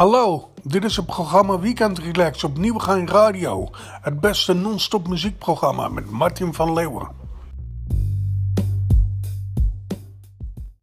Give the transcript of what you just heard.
Hallo, dit is het programma Weekend Relax op Nieuwegein Radio. Het beste non-stop muziekprogramma met Martin van Leeuwen.